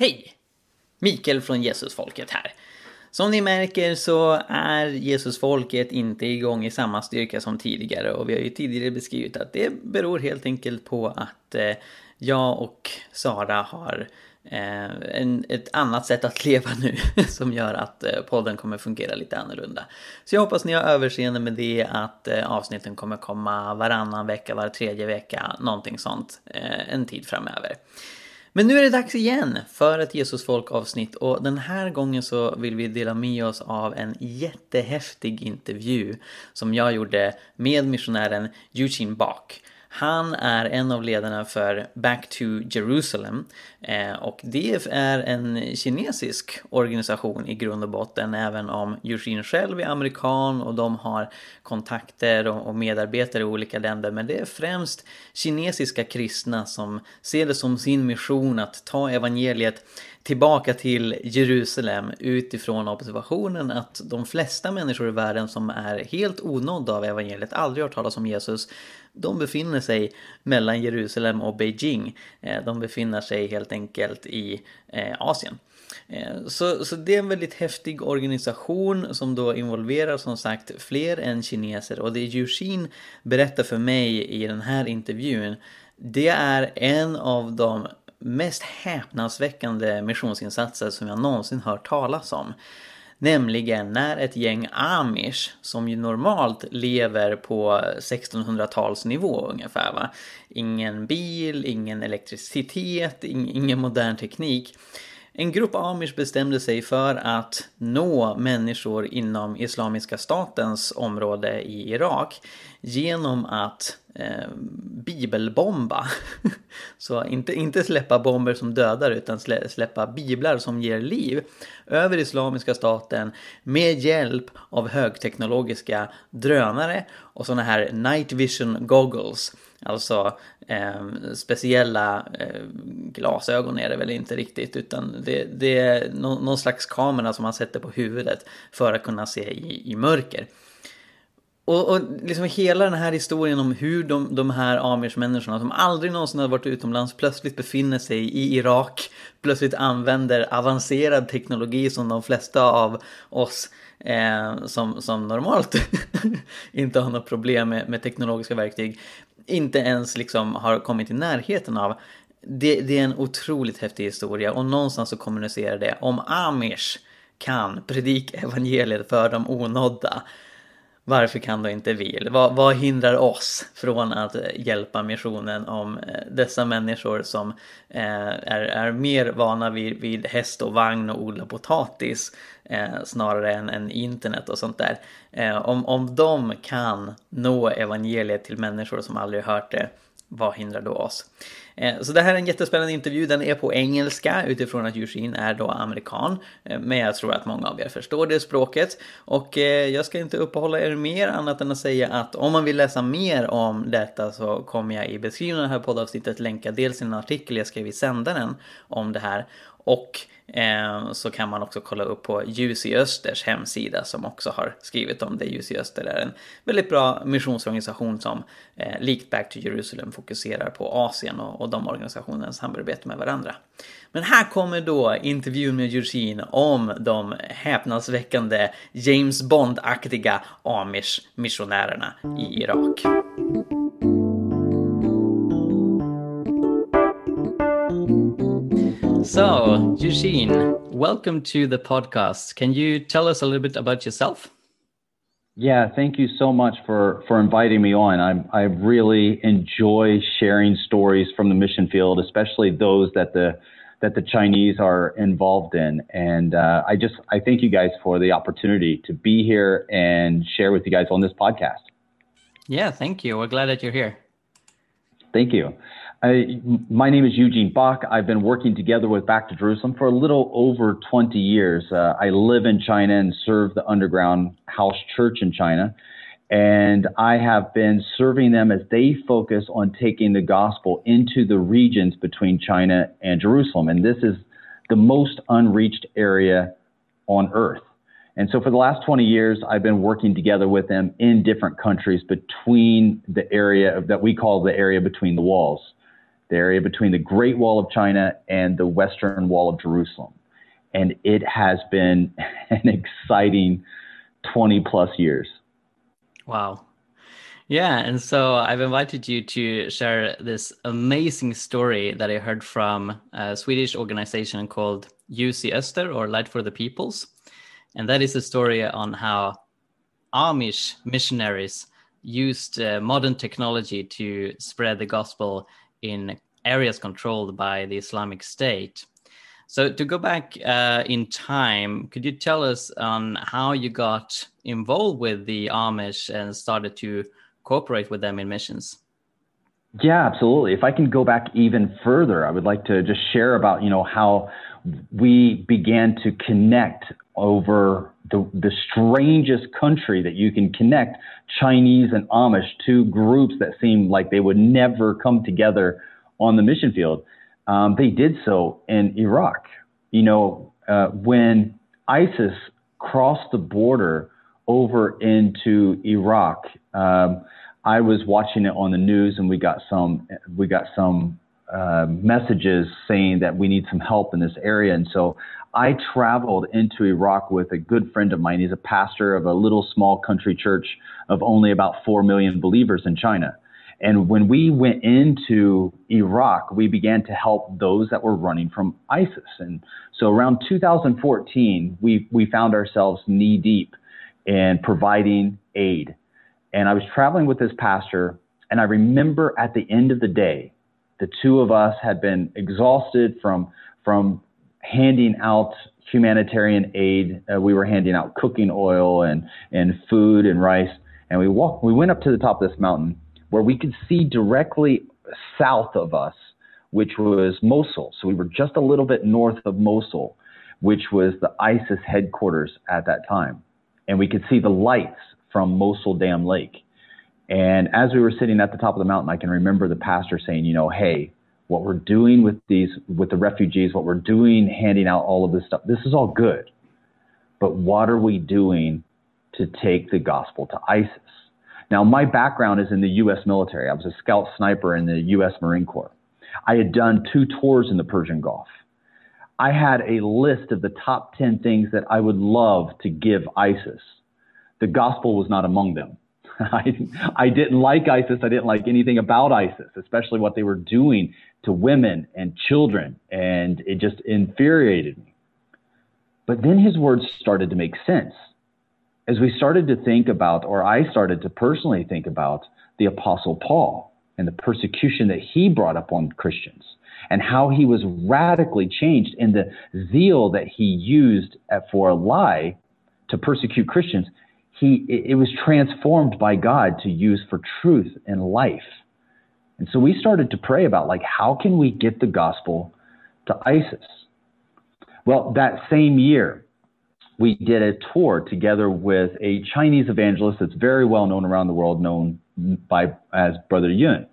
Hej! Mikael från Jesusfolket här. Som ni märker så är Jesusfolket inte igång i samma styrka som tidigare och vi har ju tidigare beskrivit att det beror helt enkelt på att eh, jag och Sara har eh, en, ett annat sätt att leva nu som gör att eh, podden kommer fungera lite annorlunda. Så jag hoppas ni har överseende med det att avsnitten kommer komma varannan vecka, var tredje vecka, någonting sånt en tid framöver. Men nu är det dags igen för ett Jesusfolk avsnitt och den här gången så vill vi dela med oss av en jättehäftig intervju som jag gjorde med missionären Eugene Bach. Han är en av ledarna för Back to Jerusalem eh, och det är en kinesisk organisation i grund och botten även om Eugene själv är amerikan och de har kontakter och medarbetare i olika länder. Men det är främst kinesiska kristna som ser det som sin mission att ta evangeliet tillbaka till Jerusalem utifrån observationen att de flesta människor i världen som är helt onådda av evangeliet, aldrig har talas om Jesus, de befinner sig mellan Jerusalem och Beijing. Eh, de befinner sig helt enkelt i eh, Asien. Eh, så, så det är en väldigt häftig organisation som då involverar som sagt fler än kineser och det Eugene berättar för mig i den här intervjun det är en av de mest häpnadsväckande missionsinsatser som jag någonsin hört talas om. Nämligen när ett gäng amish, som ju normalt lever på 1600-talsnivå ungefär va. Ingen bil, ingen elektricitet, ingen modern teknik. En grupp amish bestämde sig för att nå människor inom Islamiska statens område i Irak genom att eh, bibelbomba. Så inte, inte släppa bomber som dödar utan släppa biblar som ger liv över Islamiska staten med hjälp av högteknologiska drönare och sådana här night vision goggles. Alltså eh, speciella eh, glasögon är det väl inte riktigt utan det, det är no, någon slags kamera som man sätter på huvudet för att kunna se i, i mörker. Och, och liksom hela den här historien om hur de, de här amish-människorna som aldrig någonsin har varit utomlands plötsligt befinner sig i Irak. Plötsligt använder avancerad teknologi som de flesta av oss eh, som, som normalt inte har något problem med, med teknologiska verktyg inte ens liksom har kommit i närheten av. Det, det är en otroligt häftig historia och någonstans så kommunicerar det om amish kan predika evangeliet för de onådda varför kan då inte vi? Vad, vad hindrar oss från att eh, hjälpa missionen om eh, dessa människor som eh, är, är mer vana vid, vid häst och vagn och odla potatis eh, snarare än, än internet och sånt där. Eh, om, om de kan nå evangeliet till människor som aldrig hört det, vad hindrar då oss? Eh, så det här är en jättespännande intervju. Den är på engelska utifrån att Eugene är då amerikan. Eh, men jag tror att många av er förstår det språket. Och eh, jag ska inte uppehålla er mer annat än att säga att om man vill läsa mer om detta så kommer jag i beskrivningen av det här poddavsnittet länka dels en artikel jag skrev i sändaren om det här och Eh, så kan man också kolla upp på Ljus i Östers hemsida som också har skrivit om det. Ljus i Öster är en väldigt bra missionsorganisation som eh, likt Back to Jerusalem fokuserar på Asien och, och de organisationernas samarbete med varandra. Men här kommer då intervjun med Eugene om de häpnadsväckande James Bond-aktiga Amish-missionärerna i Irak. So, Eugene, welcome to the podcast. Can you tell us a little bit about yourself? Yeah, thank you so much for for inviting me on. I I really enjoy sharing stories from the mission field, especially those that the that the Chinese are involved in. And uh, I just I thank you guys for the opportunity to be here and share with you guys on this podcast. Yeah, thank you. We're glad that you're here. Thank you. I, my name is Eugene Bach. I've been working together with Back to Jerusalem for a little over 20 years. Uh, I live in China and serve the underground house church in China. And I have been serving them as they focus on taking the gospel into the regions between China and Jerusalem. And this is the most unreached area on earth. And so for the last 20 years, I've been working together with them in different countries between the area of, that we call the area between the walls. the area between the Great Wall of China and the Western Wall of Jerusalem. And it has been an exciting 20 plus years. Wow. Yeah, and so I've invited you to share this amazing story that I heard from a Swedish organization called Ljus i Öster or Light for the Peoples. And that is a story on how Amish missionaries used uh, modern technology to spread the gospel in areas controlled by the Islamic State. So, to go back uh, in time, could you tell us on how you got involved with the Amish and started to cooperate with them in missions? Yeah, absolutely. If I can go back even further, I would like to just share about you know how we began to connect over the, the strangest country that you can connect Chinese and Amish, two groups that seem like they would never come together on the mission field. Um, they did so in Iraq. You know, uh, when ISIS crossed the border over into Iraq, um, I was watching it on the news, and we got some we got some uh, messages saying that we need some help in this area, and so I traveled into Iraq with a good friend of mine. He's a pastor of a little small country church of only about 4 million believers in China. And when we went into Iraq, we began to help those that were running from ISIS. And so around 2014, we, we found ourselves knee deep in providing aid. And I was traveling with this pastor, and I remember at the end of the day, the two of us had been exhausted from, from handing out humanitarian aid. Uh, we were handing out cooking oil and, and food and rice. And we walked, we went up to the top of this mountain where we could see directly south of us, which was Mosul. So we were just a little bit north of Mosul, which was the ISIS headquarters at that time. And we could see the lights from Mosul Dam Lake. And as we were sitting at the top of the mountain, I can remember the pastor saying, you know, hey, what we're doing with these with the refugees, what we're doing handing out all of this stuff, this is all good. But what are we doing to take the gospel to ISIS? Now, my background is in the US military. I was a scout sniper in the US Marine Corps. I had done two tours in the Persian Gulf. I had a list of the top 10 things that I would love to give ISIS. The gospel was not among them. I, I didn't like ISIS. I didn't like anything about ISIS, especially what they were doing to women and children. And it just infuriated me. But then his words started to make sense. As we started to think about, or I started to personally think about the Apostle Paul and the persecution that he brought up on Christians and how he was radically changed in the zeal that he used for a lie to persecute Christians he it was transformed by God to use for truth and life. And so we started to pray about like how can we get the gospel to ISIS? Well, that same year, we did a tour together with a Chinese evangelist that's very well known around the world, known by as Brother Yun.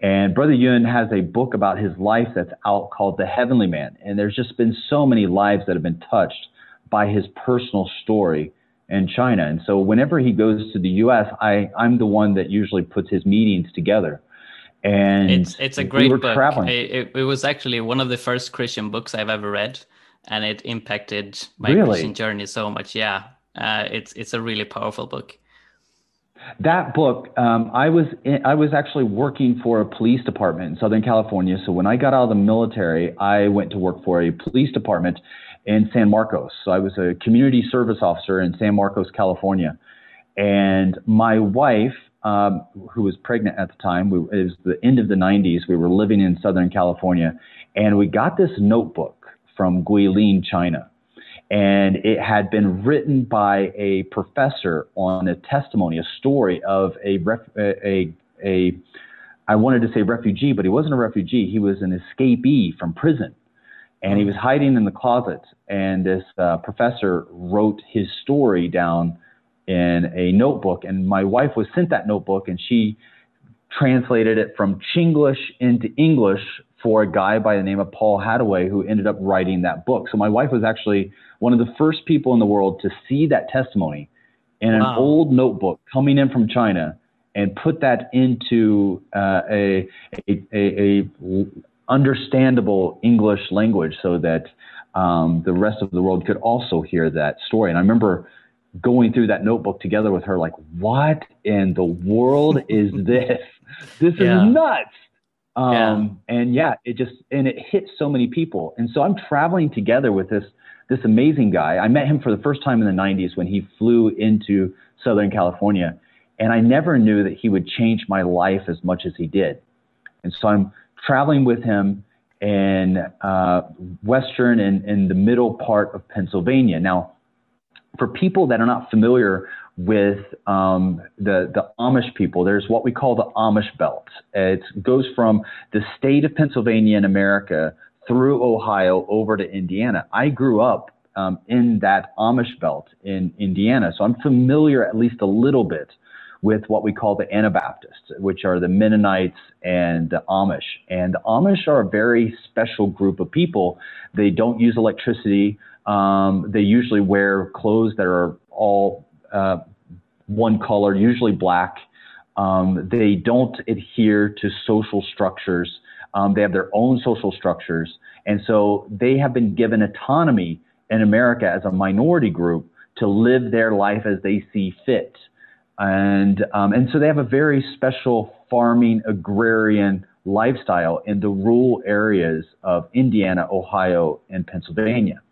And Brother Yun has a book about his life that's out called The Heavenly Man. And there's just been so many lives that have been touched by his personal story and China. And so whenever he goes to the U.S., I I'm the one that usually puts his meetings together. And it's it's a great we book. It, it, was actually one of the first Christian books I've ever read, and it impacted my really? Christian journey so much. Yeah, uh, it's it's a really powerful book. That book, um, I was in, I was actually working for a police department in Southern California. So when I got out of the military, I went to work for a police department in San Marcos. So I was a community service officer in San Marcos, California. And my wife, um, who was pregnant at the time, we, it was the end of the 90s. We were living in Southern California, and we got this notebook from Guilin, China. And it had been written by a professor on a testimony, a story of a, ref, a, a, a I wanted to say refugee, but he wasn't a refugee. He was an escapee from prison and he was hiding in the closet. And this uh, professor wrote his story down in a notebook, and my wife was sent that notebook, and she translated it from Chinglish into English for a guy by the name of Paul Hattaway, who ended up writing that book. So my wife was actually one of the first people in the world to see that testimony in wow. an old notebook coming in from China and put that into uh, a, a, a, a, understandable English language so that um, the rest of the world could also hear that story. And I remember going through that notebook together with her, like, what in the world is this? This yeah. is nuts. Um, yeah. And yeah, it just and it hit so many people. And so I'm traveling together with this this amazing guy. I met him for the first time in the 90s when he flew into Southern California, and I never knew that he would change my life as much as he did. And so I'm traveling with him in uh, western and in the middle part of Pennsylvania. Now, for people that are not familiar with um, the the Amish people. There's what we call the Amish Belt. It goes from the state of Pennsylvania in America through Ohio over to Indiana. I grew up um, in that Amish Belt in Indiana, so I'm familiar at least a little bit with what we call the Anabaptists, which are the Mennonites and the Amish. And the Amish are a very special group of people. They don't use electricity. Um, they usually wear clothes that are all uh, one color, usually black. Um, they don't adhere to social structures. Um, they have their own social structures. And so they have been given autonomy in America as a minority group to live their life as they see fit. And, um, and so they have a very special farming agrarian lifestyle in the rural areas of Indiana, Ohio, and Pennsylvania.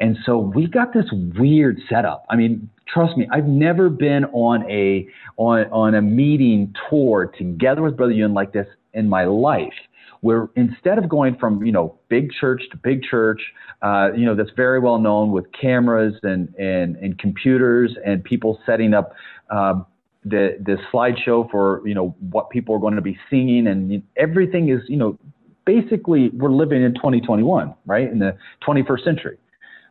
And so we got this weird setup. I mean, trust me, I've never been on a on on a meeting tour together with Brother Yun like this in my life. Where instead of going from you know big church to big church, uh, you know that's very well known with cameras and and and computers and people setting up. Uh, the the slideshow for you know what people are going to be singing and everything is you know basically we're living in 2021 right in the 21st century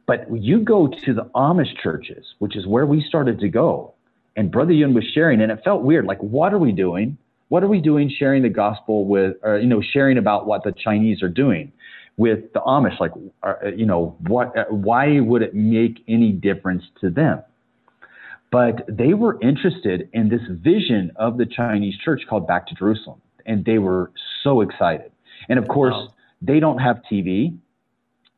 but you go to the Amish churches, which is where we started to go, and Brother Yun was sharing, and it felt weird. Like, what are we doing? What are we doing sharing the gospel with, or, you know, sharing about what the Chinese are doing with the Amish? Like, you know, what, why would it make any difference to them? But they were interested in this vision of the Chinese church called Back to Jerusalem, and they were so excited. And of course, wow. they don't have TV.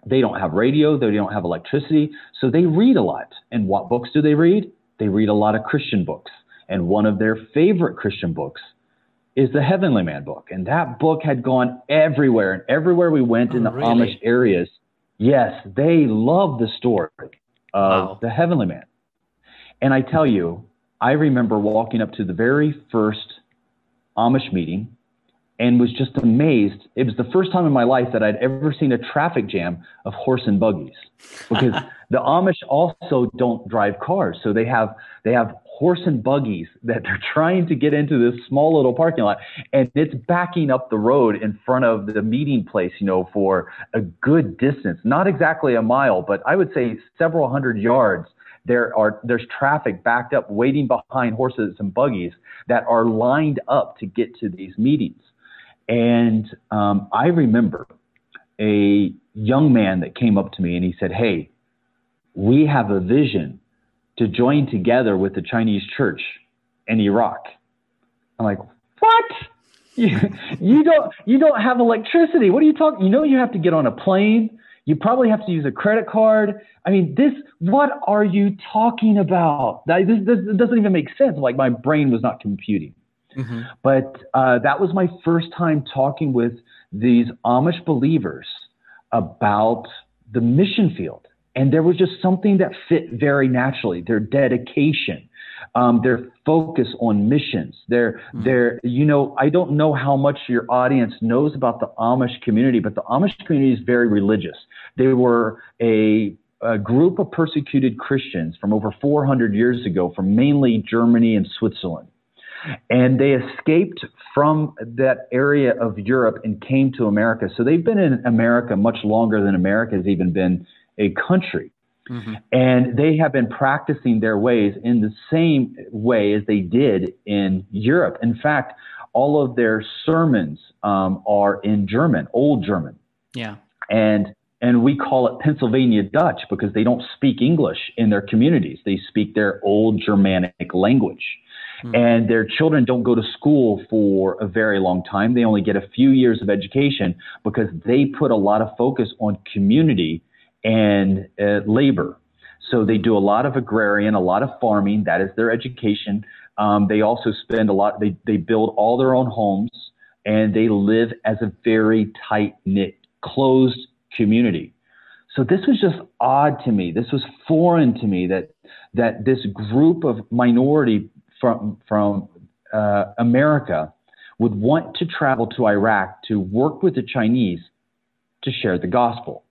They don't have radio, they don't have electricity, so they read a lot. And what books do they read? They read a lot of Christian books. And one of their favorite Christian books is the Heavenly Man book. And that book had gone everywhere. And everywhere we went oh, in the really? Amish areas, yes, they love the story of wow. the Heavenly Man. And I tell you, I remember walking up to the very first Amish meeting and was just amazed. It was the first time in my life that I'd ever seen a traffic jam of horse and buggies because the Amish also don't drive cars. So they have, they have horse and buggies that they're trying to get into this small little parking lot and it's backing up the road in front of the meeting place, you know, for a good distance, not exactly a mile, but I would say several hundred yards there are there's traffic backed up waiting behind horses and buggies that are lined up to get to these meetings and um, I remember a young man that came up to me and he said, Hey, we have a vision to join together with the Chinese church in Iraq. I'm like, What? You, don't you don't have electricity. What are you talking? You know you have to get on a plane. You probably have to use a credit card. I mean, this. What are you talking about? This, this, this doesn't even make sense. Like my brain was not computing. Mm-hmm. But uh, that was my first time talking with these Amish believers about the mission field. And there was just something that fit very naturally their dedication, um, their focus on missions. Their, mm-hmm. their, you know, I don't know how much your audience knows about the Amish community, but the Amish community is very religious. They were a a group of persecuted Christians from over 400 years ago from mainly Germany and Switzerland. And they escaped from that area of Europe and came to America. So they've been in America much longer than America has even been a country. Mm-hmm. And they have been practicing their ways in the same way as they did in Europe. In fact, all of their sermons um, are in German, Old German. Yeah. And and we call it Pennsylvania Dutch because they don't speak English in their communities. They speak their old Germanic language. Mm. And their children don't go to school for a very long time. They only get a few years of education because they put a lot of focus on community and uh, labor. So they do a lot of agrarian, a lot of farming. That is their education. Um, they also spend a lot, they, they build all their own homes and they live as a very tight knit, closed community. So this was just odd to me. This was foreign to me that that this group of minority from from uh, America would want to travel to Iraq to work with the Chinese to share the gospel.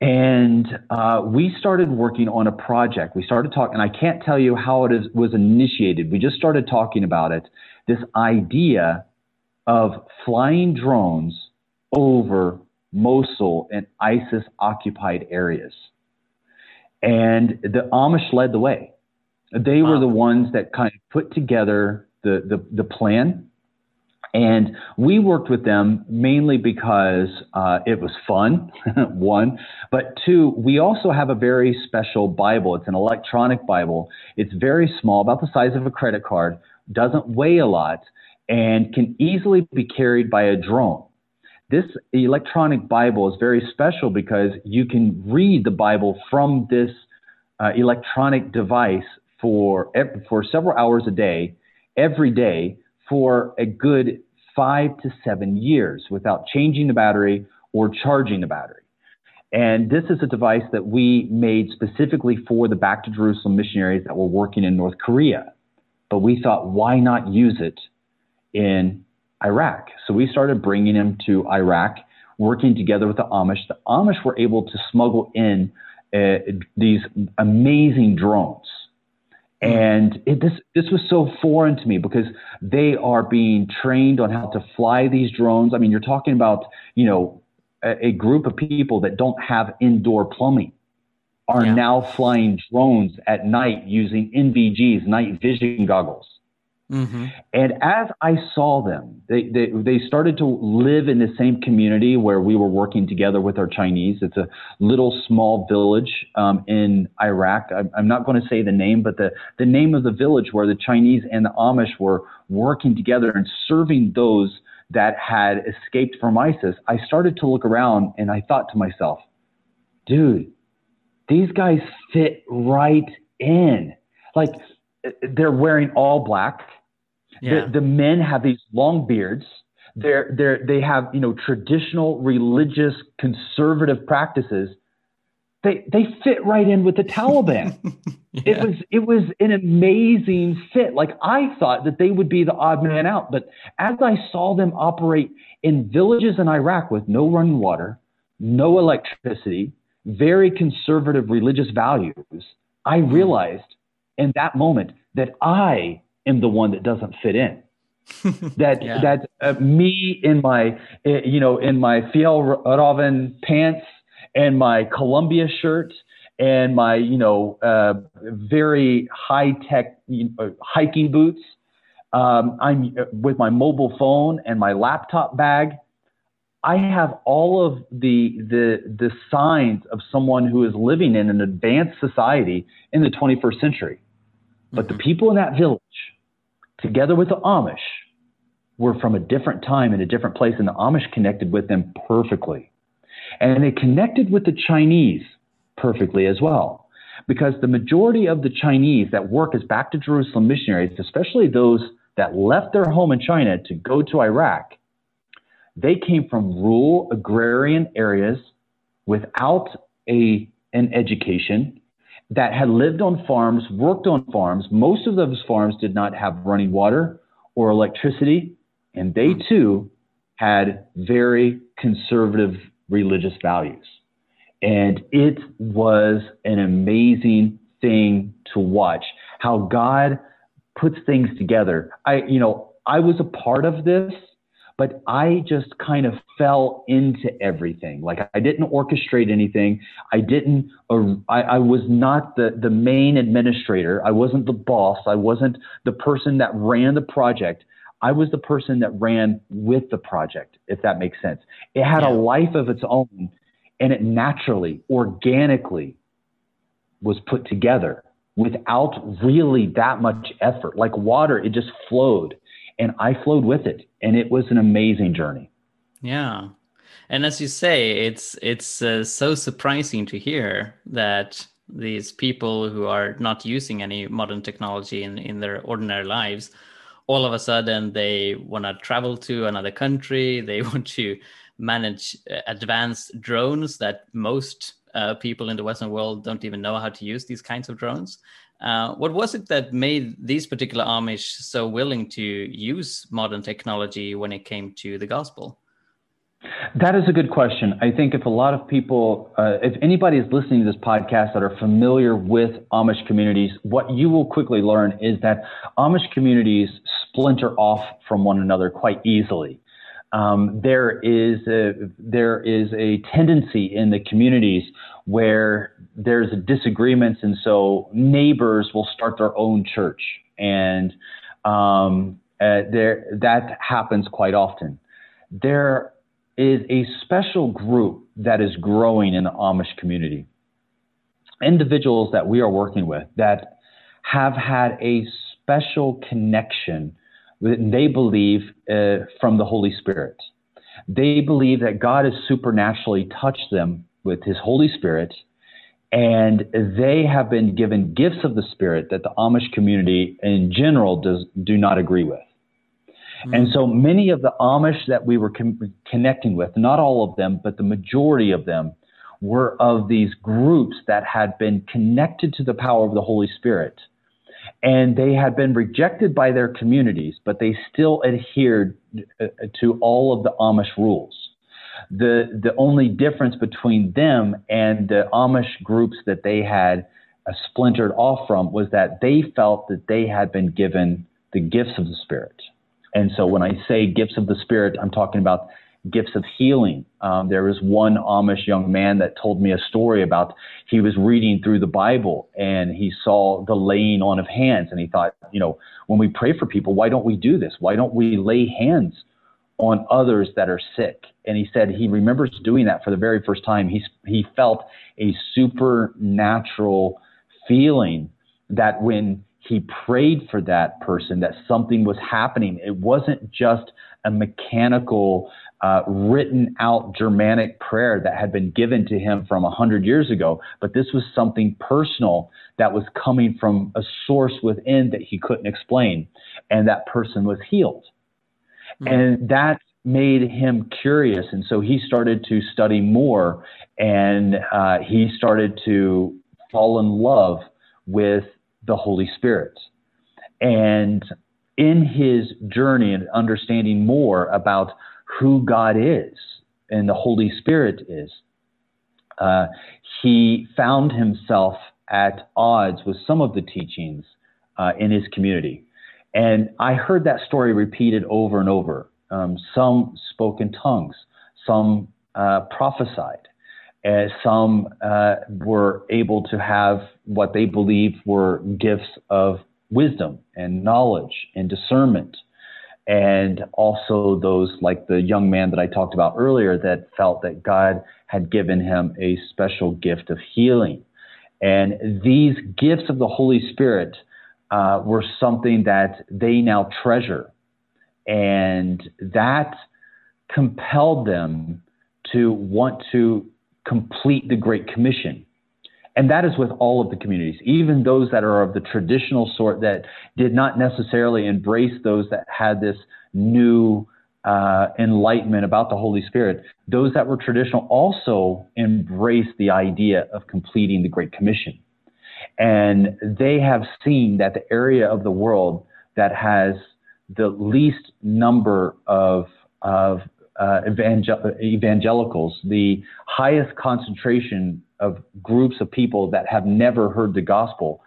And uh, we started working on a project. We started talking, and I can't tell you how it is, was initiated. We just started talking about it. This idea of flying drones over Mosul and ISIS occupied areas. And the Amish led the way. They wow. were the ones that kind of put together the, the, the plan and we worked with them mainly because uh, it was fun, one, but two, we also have a very special Bible. It's an electronic Bible. It's very small, about the size of a credit card, doesn't weigh a lot, and can easily be carried by a drone. This electronic Bible is very special because you can read the Bible from this uh, electronic device for, for several hours a day, every day, for a good five to seven years without changing the battery or charging the battery. And this is a device that we made specifically for the Back to Jerusalem missionaries that were working in North Korea. But we thought, why not use it in Iraq? So we started bringing them to Iraq, working together with the Amish. The Amish were able to smuggle in uh, these amazing drones Mm-hmm. and it, this this was so foreign to me because they are being trained on how to fly these drones. I mean, you're talking about you know a, a group of people that don't have indoor plumbing are yeah. now flying drones at night using NVGs, night vision goggles. Mm-hmm. And as I saw them, they, they, they started to live in the same community where we were working together with our Chinese. It's a little small village um, in Iraq. I, I'm not going to say the name, but the, the name of the village where the Chinese and the Amish were working together and serving those that had escaped from ISIS. I started to look around and I thought to myself, dude, these guys fit right in. Like, they're wearing all black yeah. The, the men have these long beards. They're, they're, they have, you know, traditional religious conservative practices. They, they fit right in with the Taliban. yeah. It was it was an amazing fit. Like I thought that they would be the odd man out, but as I saw them operate in villages in Iraq with no running water, no electricity, very conservative religious values, I mm-hmm. realized in that moment that I am the one that doesn't fit in. that yeah. that uh, me in my uh, you know in my Fjällräven pants and my Columbia shirt and my you know uh, very high tech you know, hiking boots. Um, I'm uh, with my mobile phone and my laptop bag. I have all of the the the signs of someone who is living in an advanced society in the 21st century. But mm-hmm. the people in that village together with the Amish, were from a different time and a different place, and the Amish connected with them perfectly. And they connected with the Chinese perfectly as well. Because the majority of the Chinese that work as back to Jerusalem missionaries, especially those that left their home in China to go to Iraq, they came from rural agrarian areas without a, an education that had lived on farms, worked on farms. Most of those farms did not have running water or electricity, and they hmm. too had very conservative religious values. And it was an amazing thing to watch how God puts things together. I, you know, I was a part of this but I just kind of fell into everything. Like I didn't orchestrate anything. I didn't, uh, I, I was not the, the main administrator. I wasn't the boss. I wasn't the person that ran the project. I was the person that ran with the project, if that makes sense. It had yeah. a life of its own and it naturally, organically was put together without really that much effort. Like water, it just flowed. And I flowed with it. And it was an amazing journey. Yeah. And as you say, it's it's uh, so surprising to hear that these people who are not using any modern technology in, in their ordinary lives, all of a sudden they want to travel to another country. They want to manage uh, advanced drones that most uh, people in the Western world don't even know how to use these kinds of drones. Uh, what was it that made these particular Amish so willing to use modern technology when it came to the gospel? That is a good question. I think if a lot of people, uh, if anybody is listening to this podcast that are familiar with Amish communities, what you will quickly learn is that Amish communities splinter off from one another quite easily. Um, there is a, there is a tendency in the communities where there's disagreements, and so neighbors will start their own church, and um, uh, there that happens quite often. There is a special group that is growing in the Amish community. Individuals that we are working with that have had a special connection that they believe uh, from the Holy Spirit. They believe that God has supernaturally touched them with His Holy Spirit, and they have been given gifts of the Spirit that the Amish community in general does do not agree with. And so many of the Amish that we were com- connecting with, not all of them, but the majority of them, were of these groups that had been connected to the power of the Holy Spirit. And they had been rejected by their communities, but they still adhered uh, to all of the Amish rules. The, the only difference between them and the Amish groups that they had uh, splintered off from was that they felt that they had been given the gifts of the Spirit. And so when I say gifts of the Spirit, I'm talking about gifts of healing. Um, there was one Amish young man that told me a story about he was reading through the Bible and he saw the laying on of hands and he thought, you know, when we pray for people, why don't we do this? Why don't we lay hands on others that are sick? And he said he remembers doing that for the very first time. He he felt a supernatural feeling that when he prayed for that person that something was happening. It wasn't just a mechanical, uh, written out Germanic prayer that had been given to him from a hundred years ago, but this was something personal that was coming from a source within that he couldn't explain, and that person was healed, mm-hmm. and that made him curious, and so he started to study more, and uh, he started to fall in love with the Holy Spirit. And in his journey and understanding more about who God is and the Holy Spirit is, uh, he found himself at odds with some of the teachings uh, in his community. And I heard that story repeated over and over. Um, some spoke in tongues, some uh, prophesied, as some uh, were able to have what they believed were gifts of wisdom and knowledge and discernment. And also those like the young man that I talked about earlier that felt that God had given him a special gift of healing. And these gifts of the Holy Spirit uh, were something that they now treasure. And that compelled them to want to complete the Great Commission. And that is with all of the communities, even those that are of the traditional sort that did not necessarily embrace those that had this new uh, enlightenment about the Holy Spirit. Those that were traditional also embraced the idea of completing the Great Commission. And they have seen that the area of the world that has the least number of, of uh, evangel- evangelicals, the highest concentration of groups of people that have never heard the gospel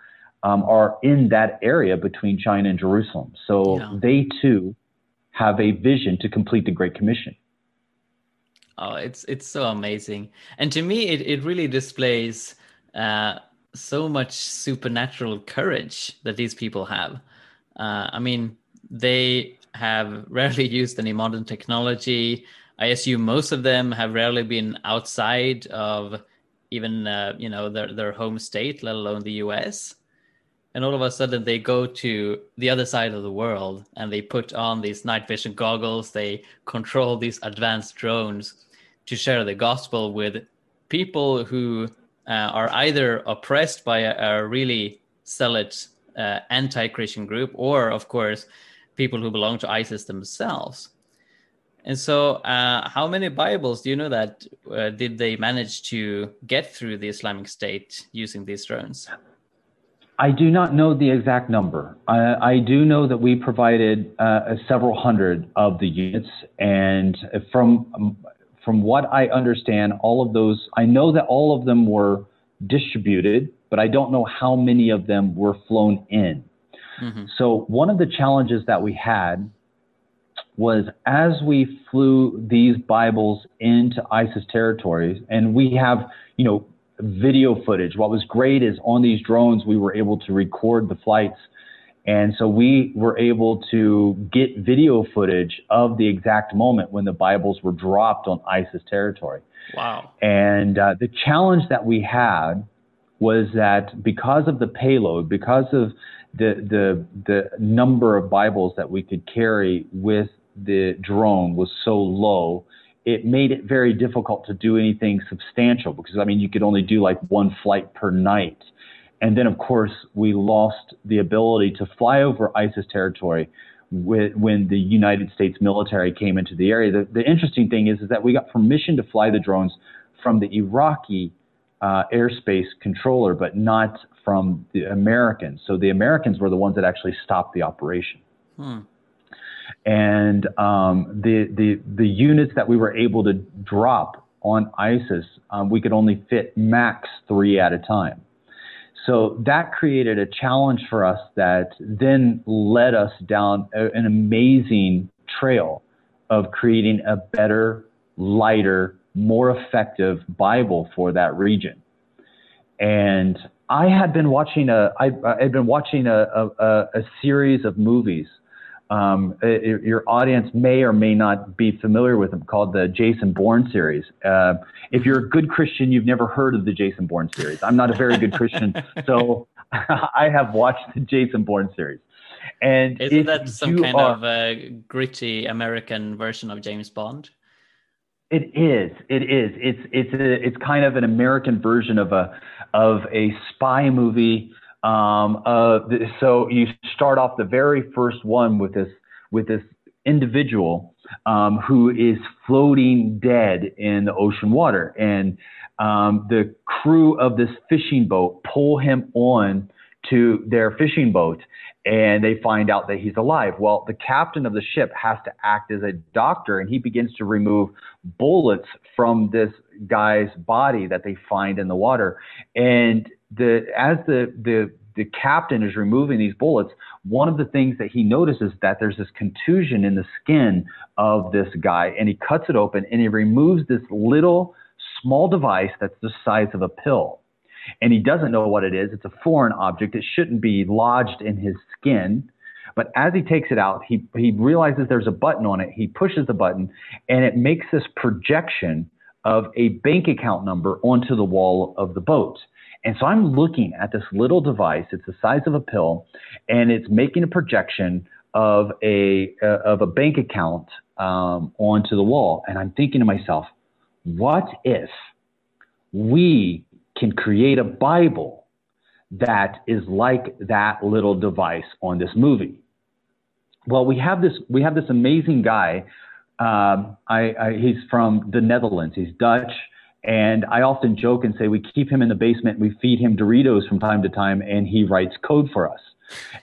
um, are in that area between China and Jerusalem. So yeah. they too have a vision to complete the Great Commission. Oh, it's it's so amazing, and to me, it it really displays uh, so much supernatural courage that these people have. Uh, I mean, they have rarely used any modern technology. I assume most of them have rarely been outside of even uh, you know their their home state, let alone the U.S. and all of a sudden they go to the other side of the world and they put on these night vision goggles they control these advanced drones to share the gospel with people who uh, are either oppressed by a, a really solid uh, anti-christian group or of course people who belong to isis themselves and so uh, how many bibles do you know that uh, did they manage to get through the islamic state using these drones I do not know the exact number. I, I do know that we provided uh, several hundred of the units, and from from what I understand, all of those, I know that all of them were distributed, but I don't know how many of them were flown in. Mm-hmm. So one of the challenges that we had was as we flew these Bibles into ISIS territories, and we have, you know, video footage. What was great is on these drones, we were able to record the flights. And so we were able to get video footage of the exact moment when the Bibles were dropped on ISIS territory. Wow. And uh, the challenge that we had was that because of the payload, because of the, the, the number of Bibles that we could carry with the drone was so low, it made it very difficult to do anything substantial because I mean you could only do like one flight per night. And then of course we lost the ability to fly over ISIS territory when the United States military came into the area. The, the interesting thing is, is that we got permission to fly the drones from the Iraqi uh, airspace controller, but not from the Americans. So the Americans were the ones that actually stopped the operation. Hmm and um, the the the units that we were able to drop on ISIS, um, we could only fit max three at a time. So that created a challenge for us that then led us down a, an amazing trail of creating a better, lighter, more effective Bible for that region. And I had been watching a I had been watching a, a, a series of movies um, it, your audience may or may not be familiar with them called the Jason Bourne series. Uh, if you're a good Christian, you've never heard of the Jason Bourne series. I'm not a very good Christian, so I have watched the Jason Bourne series. And isn't that some kind are, of a gritty American version of James Bond? It is. It is. It's it's a, it's kind of an American version of a of a spy movie um, uh, so you start off the very first one with this with this individual um, who is floating dead in the ocean water, and um, the crew of this fishing boat pull him on to their fishing boat, and they find out that he's alive. Well, the captain of the ship has to act as a doctor, and he begins to remove bullets from this guy's body that they find in the water, and the as the the the captain is removing these bullets, one of the things that he notices is that there's this contusion in the skin of this guy, and he cuts it open and he removes this little small device that's the size of a pill. And he doesn't know what it is. It's a foreign object. It shouldn't be lodged in his skin. But as he takes it out, he, he realizes there's a button on it. He pushes the button, and it makes this projection of a bank account number onto the wall of the boat. And so I'm looking at this little device. It's the size of a pill, and it's making a projection of a uh, of a bank account um, onto the wall. And I'm thinking to myself, what if we can create a Bible that is like that little device on this movie? Well, we have this we have this amazing guy. Um, I, I, he's from the Netherlands. He's Dutch. And I often joke and say we keep him in the basement, we feed him Doritos from time to time, and he writes code for us.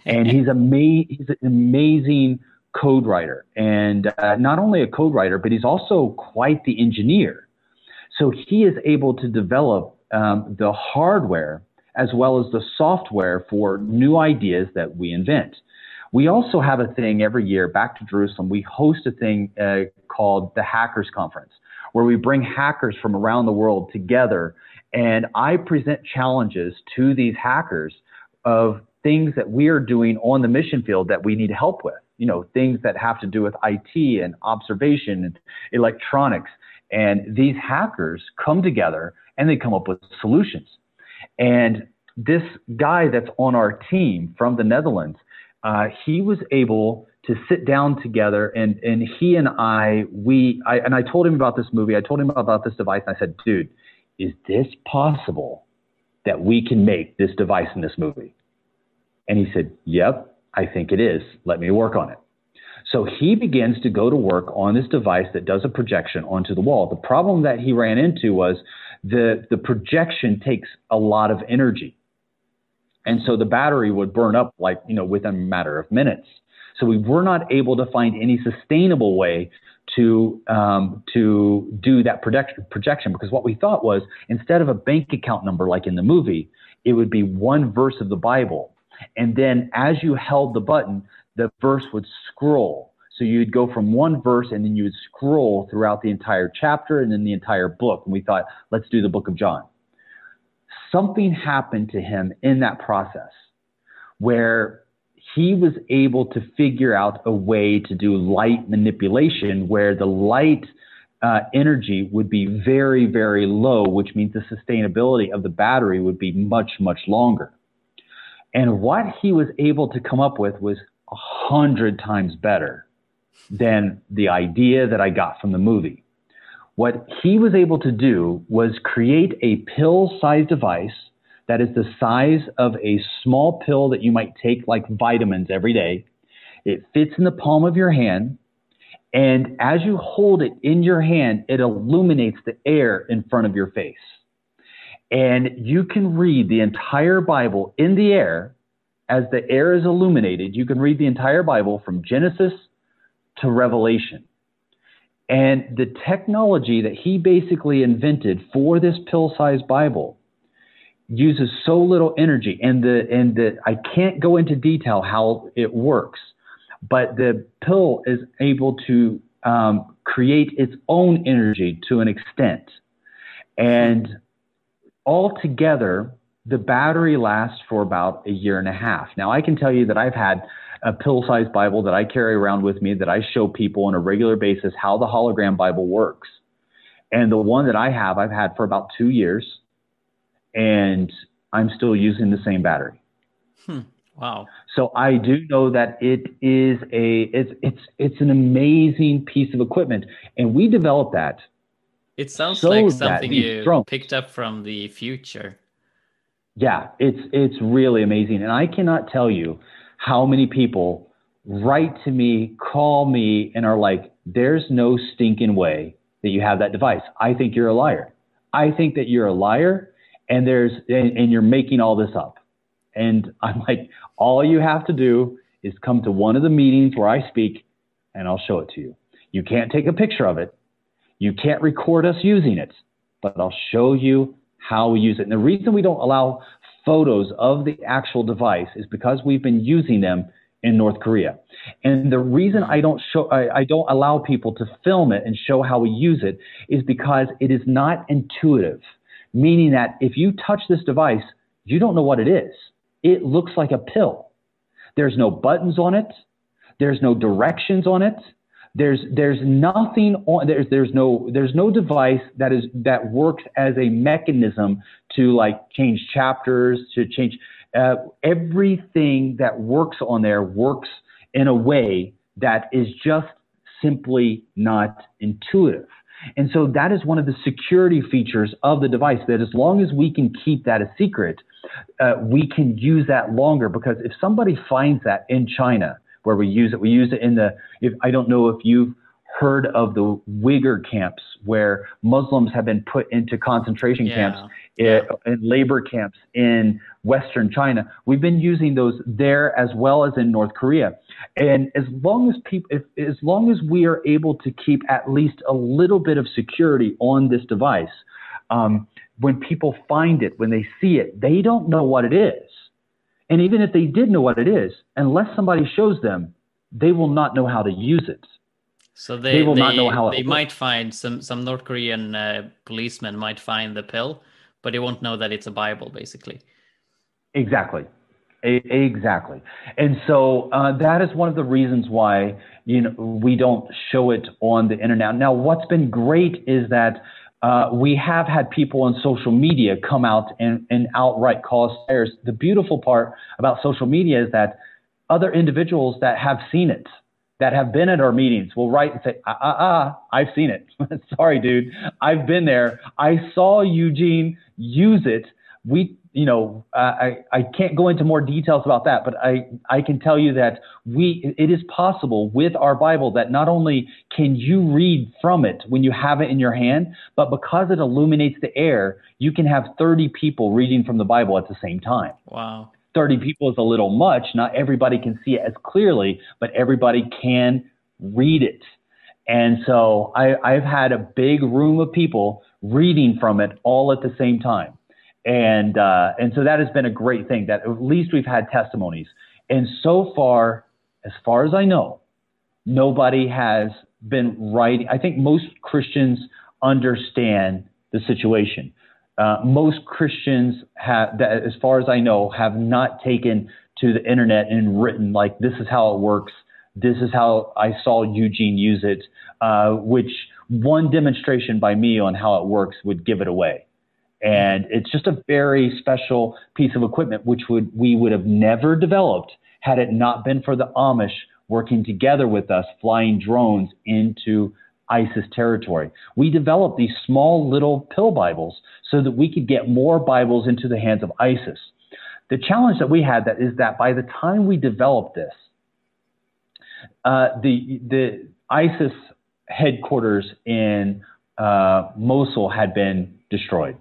And he's, ama- he's an amazing code writer. And uh, not only a code writer, but he's also quite the engineer. So he is able to develop um, the hardware as well as the software for new ideas that we invent. We also have a thing every year, back to Jerusalem, we host a thing uh, called the Hackers Conference where we bring hackers from around the world together. And I present challenges to these hackers of things that we are doing on the mission field that we need help with. You know, things that have to do with IT and observation and electronics. And these hackers come together and they come up with solutions. And this guy that's on our team from the Netherlands, uh, he was able to sit down together and and he and I we I and I told him about this movie. I told him about this device and I said, "Dude, is this possible that we can make this device in this movie?" And he said, "Yep, I think it is. Let me work on it." So he begins to go to work on this device that does a projection onto the wall. The problem that he ran into was the the projection takes a lot of energy. And so the battery would burn up like, you know, within a matter of minutes. So we were not able to find any sustainable way to um, to do that project- projection because what we thought was instead of a bank account number like in the movie, it would be one verse of the Bible, and then as you held the button, the verse would scroll. So you'd go from one verse and then you would scroll throughout the entire chapter and then the entire book. And we thought, let's do the book of John. Something happened to him in that process where he was able to figure out a way to do light manipulation where the light uh, energy would be very, very low, which means the sustainability of the battery would be much, much longer. And what he was able to come up with was a hundred times better than the idea that I got from the movie. What he was able to do was create a pill sized device that is the size of a small pill that you might take like vitamins every day. It fits in the palm of your hand. And as you hold it in your hand, it illuminates the air in front of your face. And you can read the entire Bible in the air as the air is illuminated. You can read the entire Bible from Genesis to Revelation. And the technology that he basically invented for this pill sized Bible uses so little energy and the and the I can't go into detail how it works, but the pill is able to um, create its own energy to an extent, and altogether the battery lasts for about a year and a half. Now I can tell you that I've had a pill-sized Bible that I carry around with me that I show people on a regular basis how the hologram Bible works, and the one that I have I've had for about two years and I'm still using the same battery. Hmm. Wow. So I do know that it is a it's it's it's an amazing piece of equipment, and we developed that. It sounds so like something you drones, picked up from the future. Yeah, it's it's really amazing, and I cannot tell you how many people write to me, call me, and are like, "There's no stinking way that you have that device. I think you're a liar. I think that you're a liar." and there's and, and you're making all this up. And I'm like, all you have to do is come to one of the meetings where I speak, and I'll show it to you. You can't take a picture of it. You can't record us using it, but I'll show you how we use it. And the reason we don't allow photos of the actual device is because we've been using them in North Korea. And the reason I don't show, I, I, don't allow people to film it and show how we use it is because it is not intuitive meaning that if you touch this device, you don't know what it is. It looks like a pill. There's no buttons on it. There's no directions on it. There's there's nothing on there's there's no there's no device that is that works as a mechanism to like change chapters to change uh, everything that works on there works in a way that is just simply not intuitive. And so that is one of the security features of the device that as long as we can keep that a secret, uh, we can use that longer because if somebody finds that in China where we use it, we use it in the, if I don't know if you've heard of the Uyghur camps where Muslims have been put into concentration yeah. camps yeah. and labor camps in Western China. We've been using those there as well as in North Korea. And as long as people, if, as long as we are able to keep at least a little bit of security on this device, um, when people find it, when they see it, they don't know what it is. And even if they did know what it is, unless somebody shows them, they will not know how to use it. So they, they will they, not know how they might find some some North Korean uh, policemen might find the pill, but they won't know that it's a Bible, basically. Exactly, a- exactly. And so uh, that is one of the reasons why you know we don't show it on the internet. Now, what's been great is that Uh, we have had people on social media come out and, and outright us liars. The beautiful part about social media is that other individuals that have seen it, that have been at our meetings, will write and say, ah, ah, ah I've seen it. Sorry, dude. I've been there. I saw Eugene use it. We you know, I, I can't go into more details about that, but I, I can tell you that we, it is possible with our Bible that not only can you read from it when you have it in your hand, but because it illuminates the air, you can have 30 people reading from the Bible at the same time. Wow. 30 people is a little much. Not everybody can see it as clearly, but everybody can read it. And so I, I've had a big room of people reading from it all at the same time and uh, and so that has been a great thing that at least we've had testimonies. And so far, as far as I know, nobody has been writing. I think most Christians understand the situation. Uh, most Christians have, that, as far as I know, have not taken to the internet and written like, "This is how it works. This is how I saw Eugene use it." Uh, which one demonstration by me on how it works would give it away. And it's just a very special piece of equipment, which would we would have never developed had it not been for the Amish working together with us, flying drones into ISIS territory. We developed these small little pill Bibles so that we could get more Bibles into the hands of ISIS. The challenge that we had that is that by the time we developed this, uh, the the ISIS headquarters in uh, Mosul had been destroyed.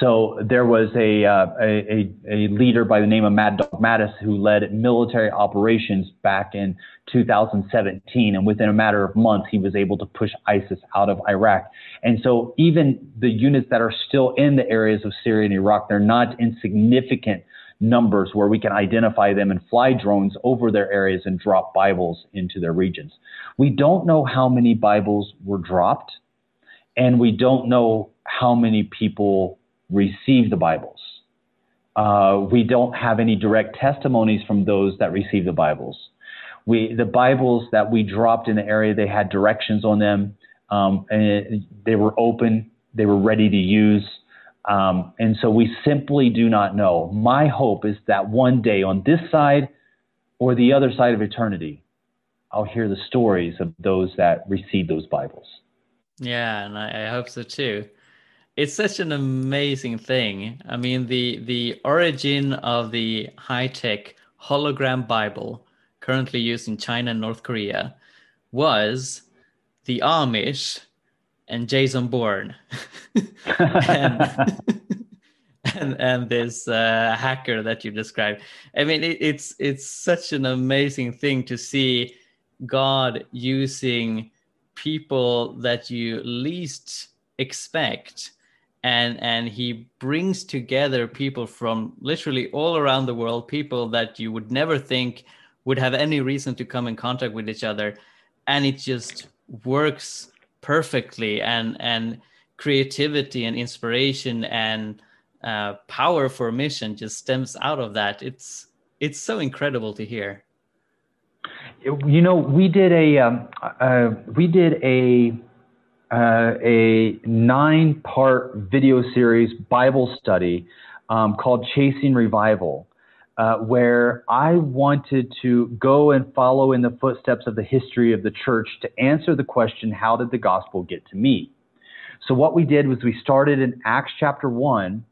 So there was a, uh, a, a, leader by the name of Mad Dog Mattis who led military operations back in 2017. And within a matter of months, he was able to push ISIS out of Iraq. And so even the units that are still in the areas of Syria and Iraq, they're not insignificant numbers where we can identify them and fly drones over their areas and drop Bibles into their regions. We don't know how many Bibles were dropped, and we don't know how many people receive the Bibles. Uh, we don't have any direct testimonies from those that receive the Bibles. We, the Bibles that we dropped in the area, they had directions on them, um, and it, they were open, they were ready to use. Um, and so we simply do not know. My hope is that one day on this side or the other side of eternity, I'll hear the stories of those that received those Bibles. Yeah, and I, I hope so too it's such an amazing thing. I mean, the the origin of the high tech hologram Bible currently used in China and North Korea was the Amish and Jason Bourne and, and, and this uh, hacker that you described. I mean, it, it's it's such an amazing thing to see God using people that you least expect and and he brings together people from literally all around the world people that you would never think would have any reason to come in contact with each other. And it just works perfectly. And and creativity and inspiration and uh, power for mission just stems out of that. It's it's so incredible to hear. You know we did a um, uh, we did a uh, a nine part video series Bible study um, called Chasing Revival, uh, where I wanted to go and follow in the footsteps of the history of the church to answer the question how did the gospel get to me? So, what we did was we started in Acts chapter 1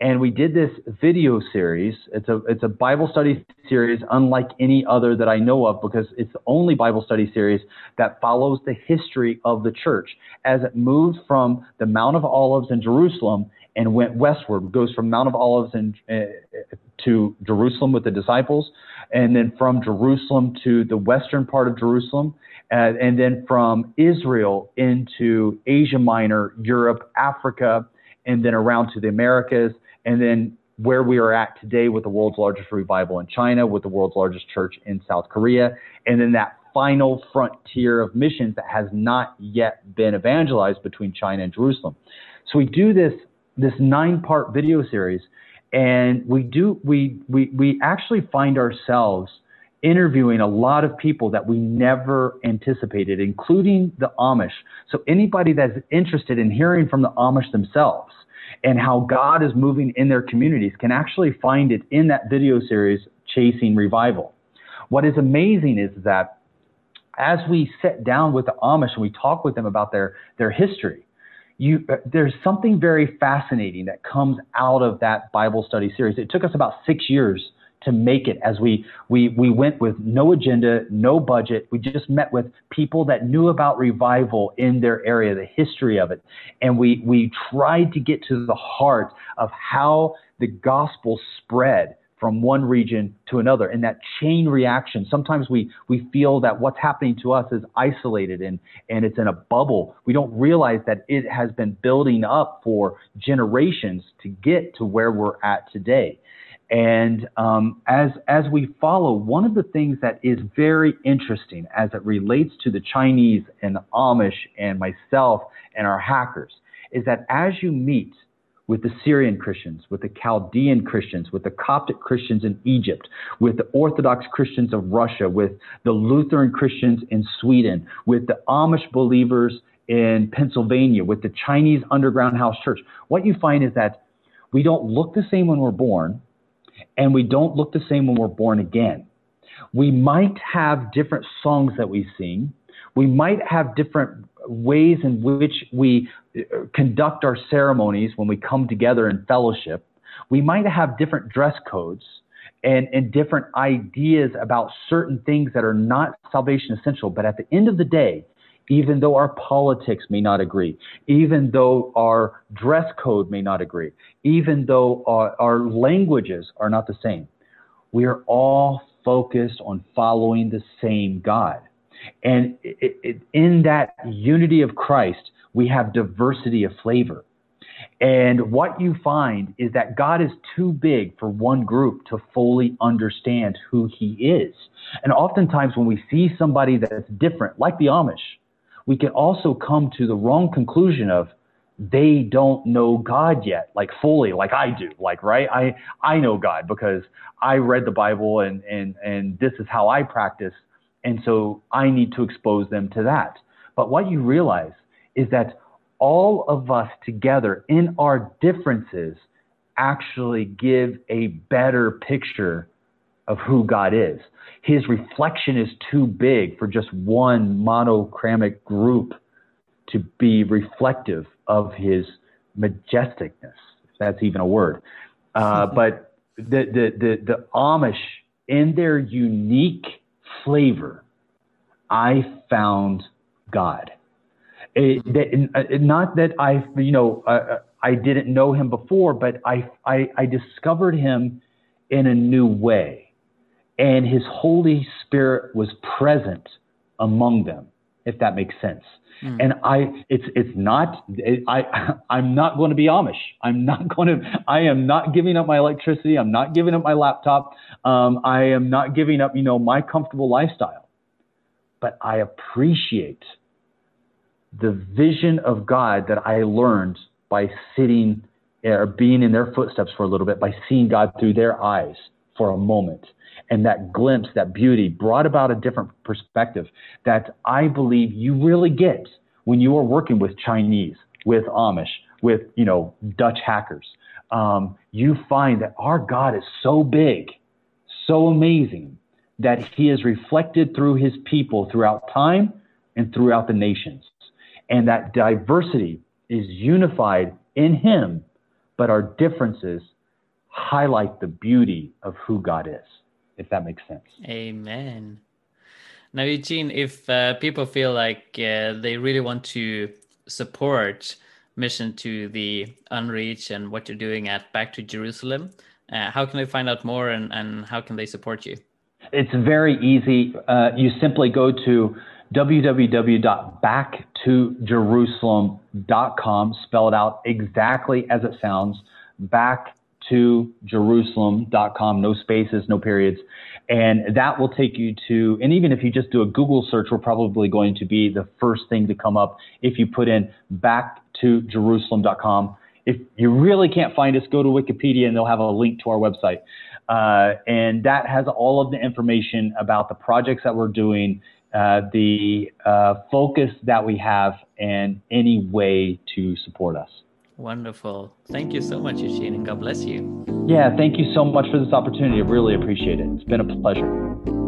and we did this video series. It's a it's a Bible study series unlike any other that I know of because it's the only Bible study series that follows the history of the church as it moved from the Mount of Olives in Jerusalem and went westward. Goes from Mount of Olives and uh, to Jerusalem with the disciples, and then from Jerusalem to the western part of Jerusalem, uh, and then from Israel into Asia Minor, Europe, Africa, and then around to the Americas and then where we are at today with the world's largest revival in China, with the world's largest church in South Korea, and then that final frontier of missions that has not yet been evangelized between China and Jerusalem. So we do this this nine part video series, and we do we we we actually find ourselves interviewing a lot of people that we never anticipated, including the Amish. So anybody that's interested in hearing from the Amish themselves and how God is moving in their communities can actually find it in that video series, Chasing Revival. What is amazing is that as we sit down with the Amish and we talk with them about their, their history, you, there's something very fascinating that comes out of that Bible study series. It took us about six years to make it as we, we, we went with no agenda, no budget. We just met with people that knew about revival in their area, the history of it. And we, we tried to get to the heart of how the gospel spread from one region to another and that chain reaction sometimes we we feel that what's happening to us is isolated and and it's in a bubble we don't realize that it has been building up for generations to get to where we're at today and um, as as we follow, one of the things that is very interesting as it relates to the Chinese and the Amish and myself and our hackers is that as you meet with the Syrian Christians, with the Chaldean Christians, with the Coptic Christians in Egypt, with the Orthodox Christians of Russia, with the Lutheran Christians in Sweden, with the Amish believers in Pennsylvania, with the Chinese Underground House Church, what you find is that we don't look the same when we're born and we don't look the same when we're born again. We might have different songs that we sing. We might have different ways in which we uh, conduct our ceremonies when we come together in fellowship. We might have different dress codes and, and different ideas about certain things that are not salvation essential. But at the end of the day, even though our politics may not agree, even though our dress code may not agree, even though our, our languages are not the same. We are all focused on following the same God. And it, it, in that unity of Christ, we have diversity of flavor. And what you find is that God is too big for one group to fully understand who he is. And oftentimes when we see somebody that's different, like the Amish, we can also come to the wrong conclusion of they don't know God yet, like fully, like I do. Like, right? I, I know God because I read the Bible and, and, and this is how I practice. And so I need to expose them to that. But what you realize is that all of us together in our differences actually give a better picture of who God is his reflection is too big for just one monochromatic group to be reflective of his majesticness, if that's even a word. Uh, but the, the, the, the Amish, in their unique flavor, I found God. It, that, not that I, you know, uh, I didn't know him before, but I, I, I discovered him in a new way and his Holy Spirit was present among them, if that makes sense. Mm. And I, it's it's not. It, I I'm not going to be Amish. I'm not going to. I am not giving up my electricity. I'm not giving up my laptop. Um, I am not giving up, you know, my comfortable lifestyle. But I appreciate the vision of God that I learned by sitting or being in their footsteps for a little bit, by seeing God through their eyes for a moment and that glimpse, that beauty brought about a different perspective that I believe you really get when you are working with Chinese, with Amish, with, you know, Dutch hackers. Um, you find that our God is so big, so amazing that he is reflected through his people throughout time and throughout the nations. And that diversity is unified in him, but our differences highlight the beauty of who God is if that makes sense. Amen. Now, Eugene, if uh, people feel like uh, they really want to support mission to the unreached and what you're doing at Back to Jerusalem, uh, how can they find out more and, and how can they support you? It's very easy. Uh, you simply go to www.backtojerusalem.com, spelled out exactly as it sounds, back to Jerusalem.com, no spaces, no periods. And that will take you to, and even if you just do a Google search, we're probably going to be the first thing to come up if you put in back to Jerusalem.com. If you really can't find us, go to Wikipedia and they'll have a link to our website. Uh, and that has all of the information about the projects that we're doing, uh, the uh, focus that we have, and any way to support us. Wonderful. Thank you so much, Eugene, and God bless you. Yeah, thank you so much for this opportunity. I really appreciate it. It's been a pleasure.